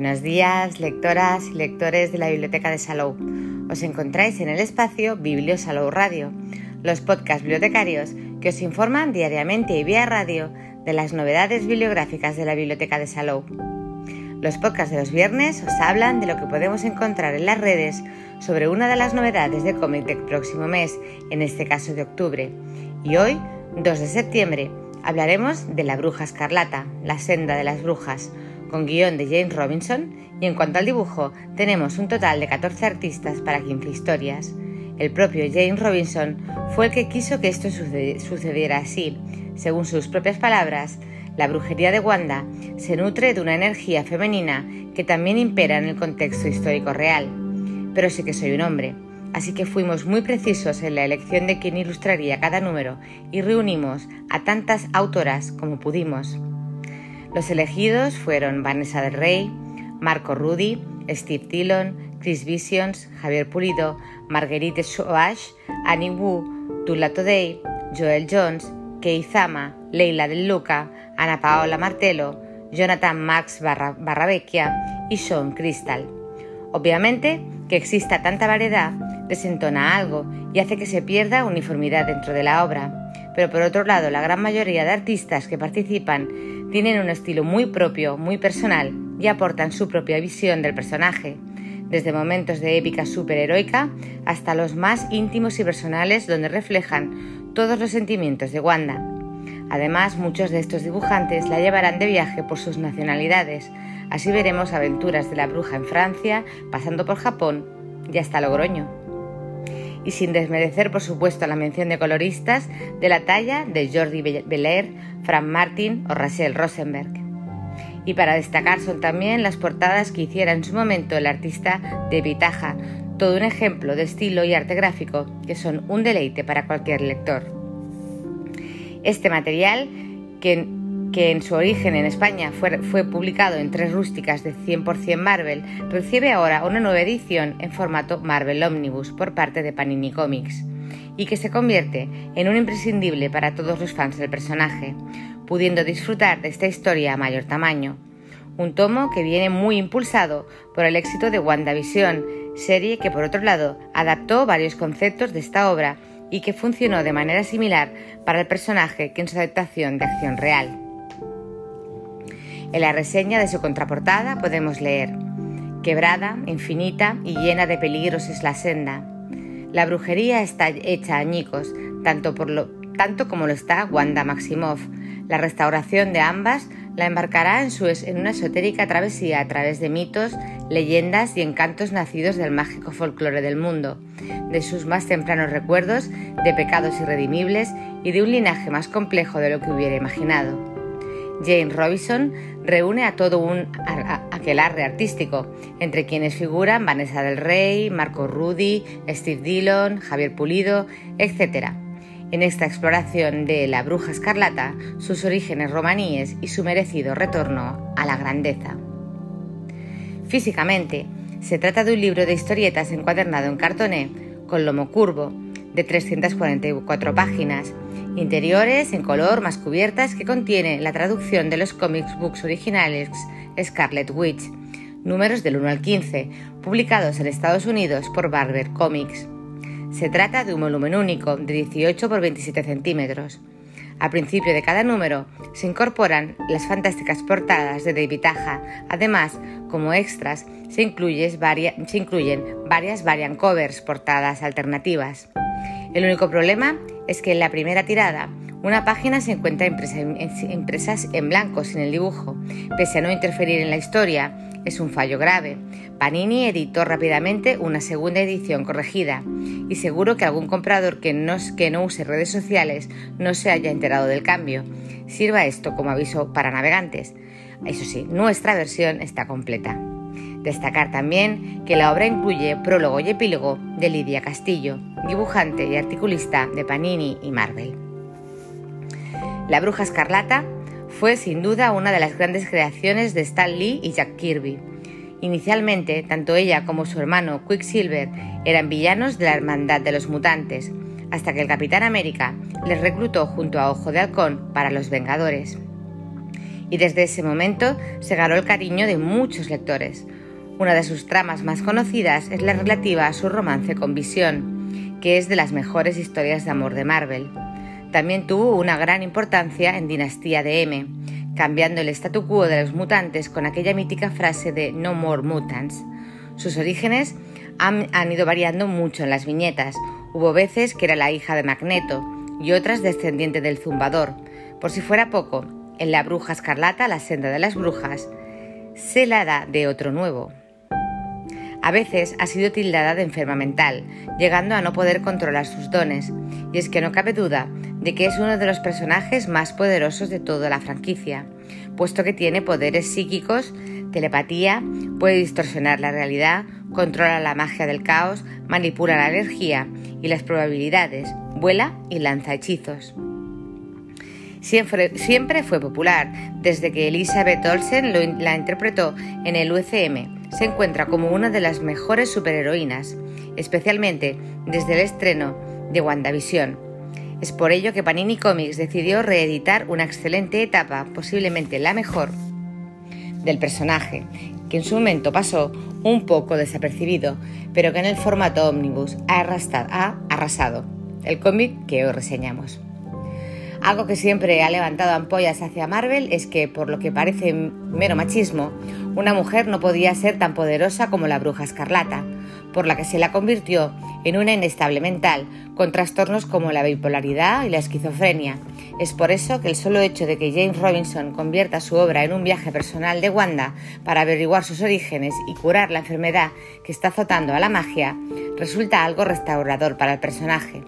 Buenos días, lectoras y lectores de la Biblioteca de Salou. Os encontráis en el espacio Biblio Salou Radio, los podcasts bibliotecarios que os informan diariamente y vía radio de las novedades bibliográficas de la Biblioteca de Salou. Los podcasts de los viernes os hablan de lo que podemos encontrar en las redes sobre una de las novedades de cómic del próximo mes, en este caso de octubre. Y hoy, 2 de septiembre, hablaremos de La Bruja Escarlata, La Senda de las Brujas, con guion de James Robinson, y en cuanto al dibujo, tenemos un total de 14 artistas para 15 historias. El propio James Robinson fue el que quiso que esto sucediera así. Según sus propias palabras, la brujería de Wanda se nutre de una energía femenina que también impera en el contexto histórico real. Pero sí que soy un hombre, así que fuimos muy precisos en la elección de quién ilustraría cada número y reunimos a tantas autoras como pudimos. Los elegidos fueron Vanessa del Rey, Marco Rudy, Steve Dillon, Chris Visions, Javier Pulido, Marguerite Soash, Annie Wu, Tula Today, Joel Jones, Kei Zama, Leila Del Luca, Ana Paola Martelo, Jonathan Max Barravecchia y Sean Crystal. Obviamente, que exista tanta variedad desentona algo y hace que se pierda uniformidad dentro de la obra pero por otro lado la gran mayoría de artistas que participan tienen un estilo muy propio, muy personal y aportan su propia visión del personaje, desde momentos de épica superheroica hasta los más íntimos y personales donde reflejan todos los sentimientos de Wanda. Además, muchos de estos dibujantes la llevarán de viaje por sus nacionalidades, así veremos aventuras de la bruja en Francia, pasando por Japón y hasta Logroño y sin desmerecer por supuesto la mención de coloristas de la talla de Jordi Belair, Frank Martin o Rachel Rosenberg. Y para destacar son también las portadas que hiciera en su momento el artista de Vitaja, todo un ejemplo de estilo y arte gráfico que son un deleite para cualquier lector. Este material, que que en su origen en España fue, publicado en tres rústicas de 100% Marvel, recibe ahora una nueva edición en formato Marvel Omnibus por parte de Panini Comics y que se convierte en un imprescindible para todos los fans del personaje, pudiendo disfrutar de esta historia a mayor tamaño. Un tomo que viene muy impulsado por el éxito de WandaVision, serie que por otro lado adaptó varios conceptos de esta obra y que funcionó de manera similar para el personaje que en su adaptación de acción real. En la reseña de su contraportada podemos leer, Quebrada, infinita y llena de peligros es la senda. La brujería está hecha añicos, tanto, tanto como lo está Wanda Maximoff. La restauración de ambas la embarcará en, su, en una esotérica travesía a través de mitos, leyendas y encantos nacidos del mágico folclore del mundo, de sus más tempranos recuerdos, de pecados irredimibles y de un linaje más complejo de lo que hubiera imaginado. Jane Robinson reúne a todo un aquelarre artístico, entre quienes figuran Vanessa del Rey, Marco Rudy, Steve Dillon, Javier Pulido, etc. En esta exploración de la bruja escarlata, sus orígenes romaníes y su merecido retorno a la grandeza. Físicamente, se trata de un libro de historietas encuadernado en cartoné, con lomo curvo, de 344 páginas, interiores en color más cubiertas que contiene la traducción de los comics books originales Scarlet Witch, números del 1 al 15, publicados en Estados Unidos por Barber Comics. Se trata de un volumen único de 18 por 27 centímetros. Al principio de cada número se incorporan las fantásticas portadas de David Aja. Además, como extras, se, incluyen varias variant covers portadas alternativas. El único problema es que en la primera tirada una página se encuentra impresa, en blanco sin el dibujo. Pese a no interferir en la historia, es un fallo grave. Panini editó rápidamente una segunda edición corregida y seguro que algún comprador que no, que no use redes sociales no se haya enterado del cambio. Sirva esto como aviso para navegantes. Eso sí, nuestra versión está completa. Destacar también que la obra incluye prólogo y epílogo de Lidia Castillo, dibujante y articulista de Panini y Marvel. La Bruja Escarlata fue sin duda una de las grandes creaciones de Stan Lee y Jack Kirby. Inicialmente, tanto ella como su hermano Quicksilver eran villanos de la Hermandad de los Mutantes, hasta que el Capitán América les reclutó junto a Ojo de Halcón para los Vengadores. y desde ese momento se ganó el cariño de muchos lectores. Una de sus tramas más conocidas es la relativa a su romance con Visión, que es de las mejores historias de amor de Marvel. También tuvo una gran importancia en Dinastía de M, cambiando el statu quo de los mutantes con aquella mítica frase de No More Mutants. Sus orígenes han, han ido variando mucho en las viñetas. Hubo veces que era la hija de Magneto y otras descendiente del zumbador. Por si fuera poco, en La Bruja Escarlata, la senda de las brujas, se la da de otro nuevo. A veces ha sido tildada de enferma mental, llegando a no poder controlar sus dones, y es que no cabe duda de que es uno de los personajes más poderosos de toda la franquicia, puesto que tiene poderes psíquicos, telepatía, puede distorsionar la realidad, controla la magia del caos, manipula la energía y las probabilidades, vuela y lanza hechizos. Siempre, fue popular, desde que Elizabeth Olsen la interpretó en el UCM, se encuentra como una de las mejores superheroínas, especialmente desde el estreno de WandaVision. Es por ello que Panini Comics decidió reeditar una excelente etapa, posiblemente la mejor, del personaje, que en su momento pasó un poco desapercibido, pero que en el formato ómnibus ha arrasado, el cómic que hoy reseñamos. Algo que siempre ha levantado ampollas hacia Marvel es que, por lo que parece mero machismo, una mujer no podía ser tan poderosa como la bruja escarlata, por la que se la convirtió en una inestable mental, con trastornos como la bipolaridad y la esquizofrenia. Es por eso que el solo hecho de que James Robinson convierta su obra en un viaje personal de Wanda para averiguar sus orígenes y curar la enfermedad que está azotando a la magia, resulta algo restaurador para el personaje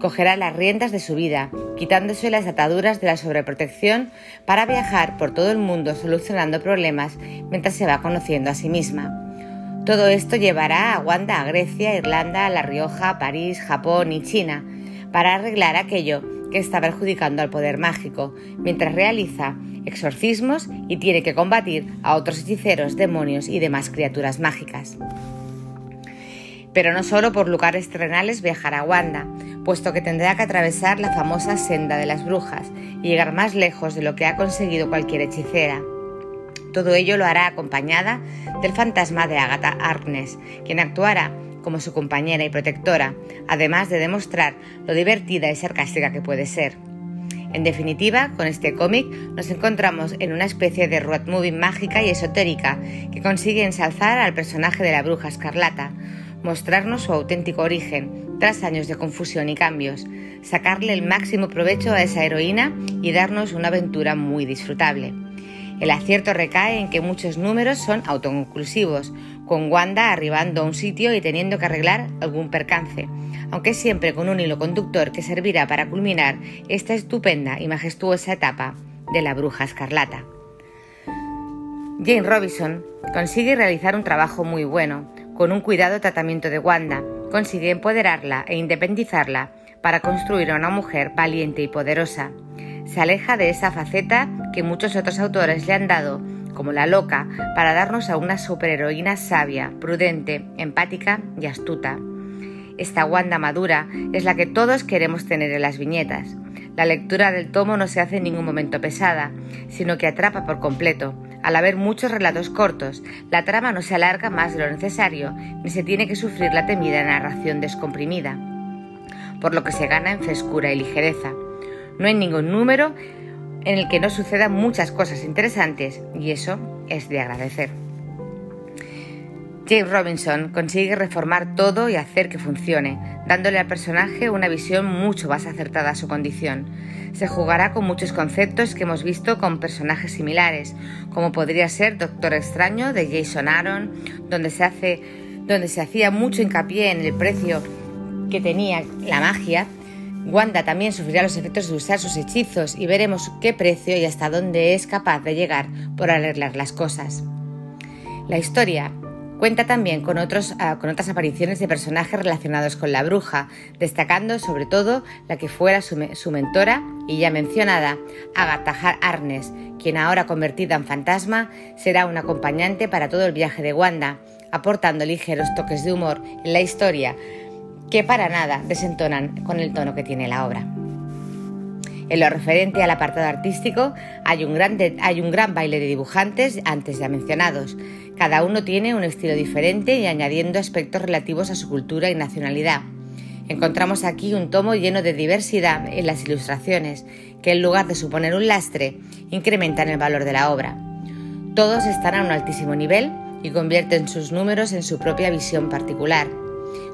cogerá las riendas de su vida, quitándose las ataduras de la sobreprotección para viajar por todo el mundo solucionando problemas mientras se va conociendo a sí misma. Todo esto llevará a Wanda a Grecia, Irlanda, La Rioja, París, Japón y China para arreglar aquello que está perjudicando al poder mágico, mientras realiza exorcismos y tiene que combatir a otros hechiceros, demonios y demás criaturas mágicas. Pero no solo por lugares terrenales viajará Wanda, puesto que tendrá que atravesar la famosa senda de las brujas y llegar más lejos de lo que ha conseguido cualquier hechicera. Todo ello lo hará acompañada del fantasma de Agatha Harkness, quien actuará como su compañera y protectora, además de demostrar lo divertida y sarcástica que puede ser. En definitiva, con este cómic nos encontramos en una especie de road movie mágica y esotérica que consigue ensalzar al personaje de la bruja escarlata, mostrarnos su auténtico origen, tras años de confusión y cambios, sacarle el máximo provecho a esa heroína y darnos una aventura muy disfrutable. El acierto recae en que muchos números son autoconclusivos, con Wanda arribando a un sitio y teniendo que arreglar algún percance, aunque siempre con un hilo conductor que servirá para culminar esta estupenda y majestuosa etapa de la bruja escarlata. Jane Robinson consigue realizar un trabajo muy bueno, con un cuidado tratamiento de Wanda, consigue empoderarla e independizarla para construir a una mujer valiente y poderosa. Se aleja de esa faceta que muchos otros autores le han dado, como la loca, para darnos a una superheroína sabia, prudente, empática y astuta. Esta Wanda madura es la que todos queremos tener en las viñetas. La lectura del tomo no se hace en ningún momento pesada, sino que atrapa por completo, al haber muchos relatos cortos, la trama no se alarga más de lo necesario, ni se tiene que sufrir la temida narración descomprimida, por lo que se gana en frescura y ligereza. No hay ningún número en el que no sucedan muchas cosas interesantes, y eso es de agradecer. James Robinson consigue reformar todo y hacer que funcione, dándole al personaje una visión mucho más acertada a su condición. Se jugará con muchos conceptos que hemos visto con personajes similares, como podría ser Doctor Extraño de Jason Aaron, donde se, hace, donde se hacía mucho hincapié en el precio que tenía la magia. Wanda también sufrirá los efectos de usar sus hechizos y veremos qué precio y hasta dónde es capaz de llegar por arreglar las cosas. La historia Cuenta también con, otros, ah, con otras apariciones de personajes relacionados con la bruja, destacando sobre todo la que fuera su, mentora y ya mencionada, Agatha Arnes, quien ahora convertida en fantasma será un acompañante para todo el viaje de Wanda, aportando ligeros toques de humor en la historia que para nada desentonan con el tono que tiene la obra. En lo referente al apartado artístico, hay un, gran hay un gran baile de dibujantes antes ya mencionados. Cada uno tiene un estilo diferente y añadiendo aspectos relativos a su cultura y nacionalidad. Encontramos aquí un tomo lleno de diversidad en las ilustraciones, que en lugar de suponer un lastre, incrementan el valor de la obra. Todos están a un altísimo nivel y convierten sus números en su propia visión particular,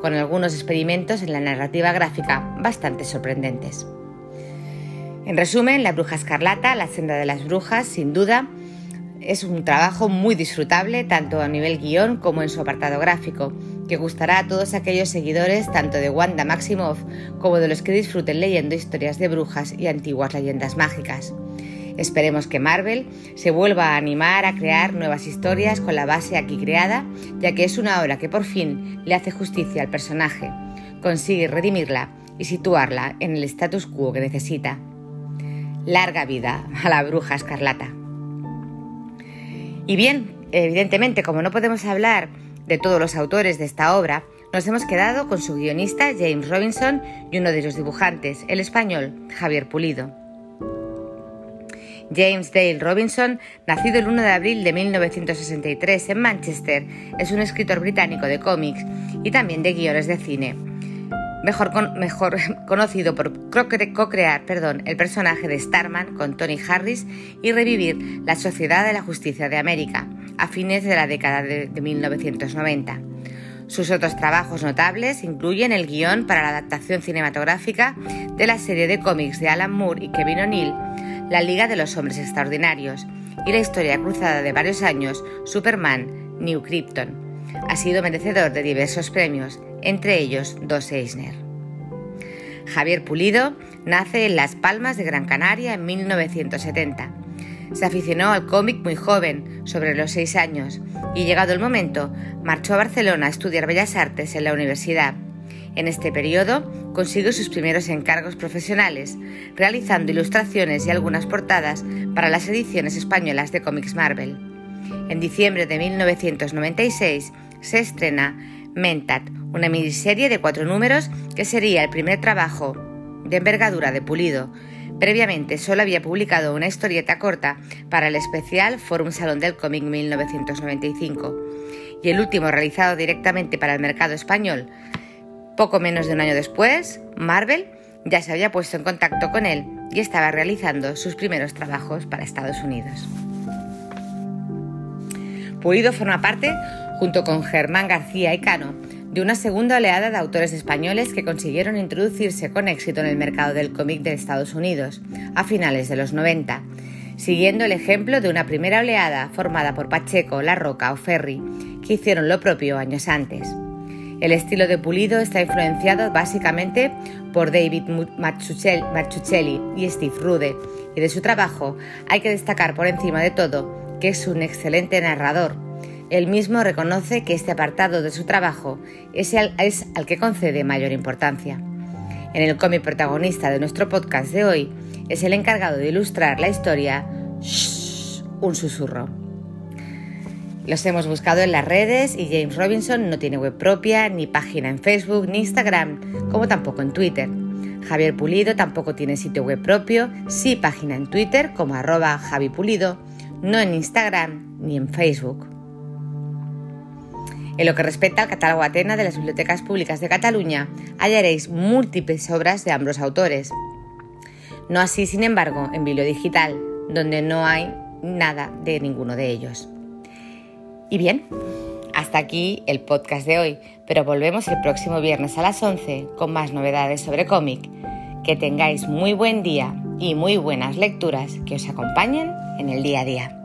con algunos experimentos en la narrativa gráfica bastante sorprendentes. En resumen, La Bruja Escarlata, La Senda de las Brujas, sin duda, es un trabajo muy disfrutable tanto a nivel guion como en su apartado gráfico, que gustará a todos aquellos seguidores tanto de Wanda Maximoff como de los que disfruten leyendo historias de brujas y antiguas leyendas mágicas. Esperemos que Marvel se vuelva a animar a crear nuevas historias con la base aquí creada, ya que es una obra que por fin le hace justicia al personaje, consigue redimirla y situarla en el status quo que necesita. Larga vida a la bruja escarlata. Y bien, evidentemente, como no podemos hablar de todos los autores de esta obra, nos hemos quedado con su guionista James Robinson y uno de los dibujantes, el español Javier Pulido. James Dale Robinson, nacido el 1 de abril de 1963 en Manchester, es un escritor británico de cómics y también de guiones de cine. Mejor, conocido por co-crear el personaje de Starman con Tony Harris y revivir la Sociedad de la Justicia de América a fines de la década de 1990. Sus otros trabajos notables incluyen el guion para la adaptación cinematográfica de la serie de cómics de Alan Moore y Kevin O'Neill, La Liga de los Hombres Extraordinarios, y la historia cruzada de varios años, Superman, New Krypton. Ha sido merecedor de diversos premios, entre ellos dos Eisner. Javier Pulido nace en Las Palmas de Gran Canaria en 1970. Se aficionó al cómic muy joven, sobre los seis años, y llegado el momento, marchó a Barcelona a estudiar Bellas Artes en la universidad. En este periodo consiguió sus primeros encargos profesionales, realizando ilustraciones y algunas portadas para las ediciones españolas de cómics Marvel. En diciembre de 1996 se estrena Mentat, una miniserie de cuatro números que sería el primer trabajo de envergadura de Pulido. Previamente solo había publicado una historieta corta para el especial Forum Salón del Cómic 1995 y el último realizado directamente para el mercado español, poco menos de un año después, Marvel ya se había puesto en contacto con él y estaba realizando sus primeros trabajos para Estados Unidos. Pulido forma parte, junto con Germán García y Cano, de una segunda oleada de autores españoles que consiguieron introducirse con éxito en el mercado del cómic de Estados Unidos a finales de los 90, siguiendo el ejemplo de una primera oleada formada por Pacheco, La Roca o Ferry, que hicieron lo propio años antes. El estilo de Pulido está influenciado básicamente por David Marchuchelli y Steve Rude, y de su trabajo hay que destacar por encima de todo que es un excelente narrador. Él mismo reconoce que este apartado de su trabajo es al, es al que concede mayor importancia. En el cómic protagonista de nuestro podcast de hoy es el encargado de ilustrar la historia Shh, un susurro. Los hemos buscado en las redes y James Robinson no tiene web propia, ni página en Facebook, ni Instagram, como tampoco en Twitter. Javier Pulido tampoco tiene sitio web propio, sí página en Twitter como arroba Javi Pulido, no en Instagram ni en Facebook. En lo que respecta al catálogo Atena de las bibliotecas públicas de Cataluña, hallaréis múltiples obras de ambos autores. No así, sin embargo, en Bibliodigital, donde no hay nada de ninguno de ellos. Y bien, hasta aquí el podcast de hoy, pero volvemos el próximo viernes a las 11 con más novedades sobre cómic. Que tengáis muy buen día y muy buenas lecturas que os acompañen en el día a día.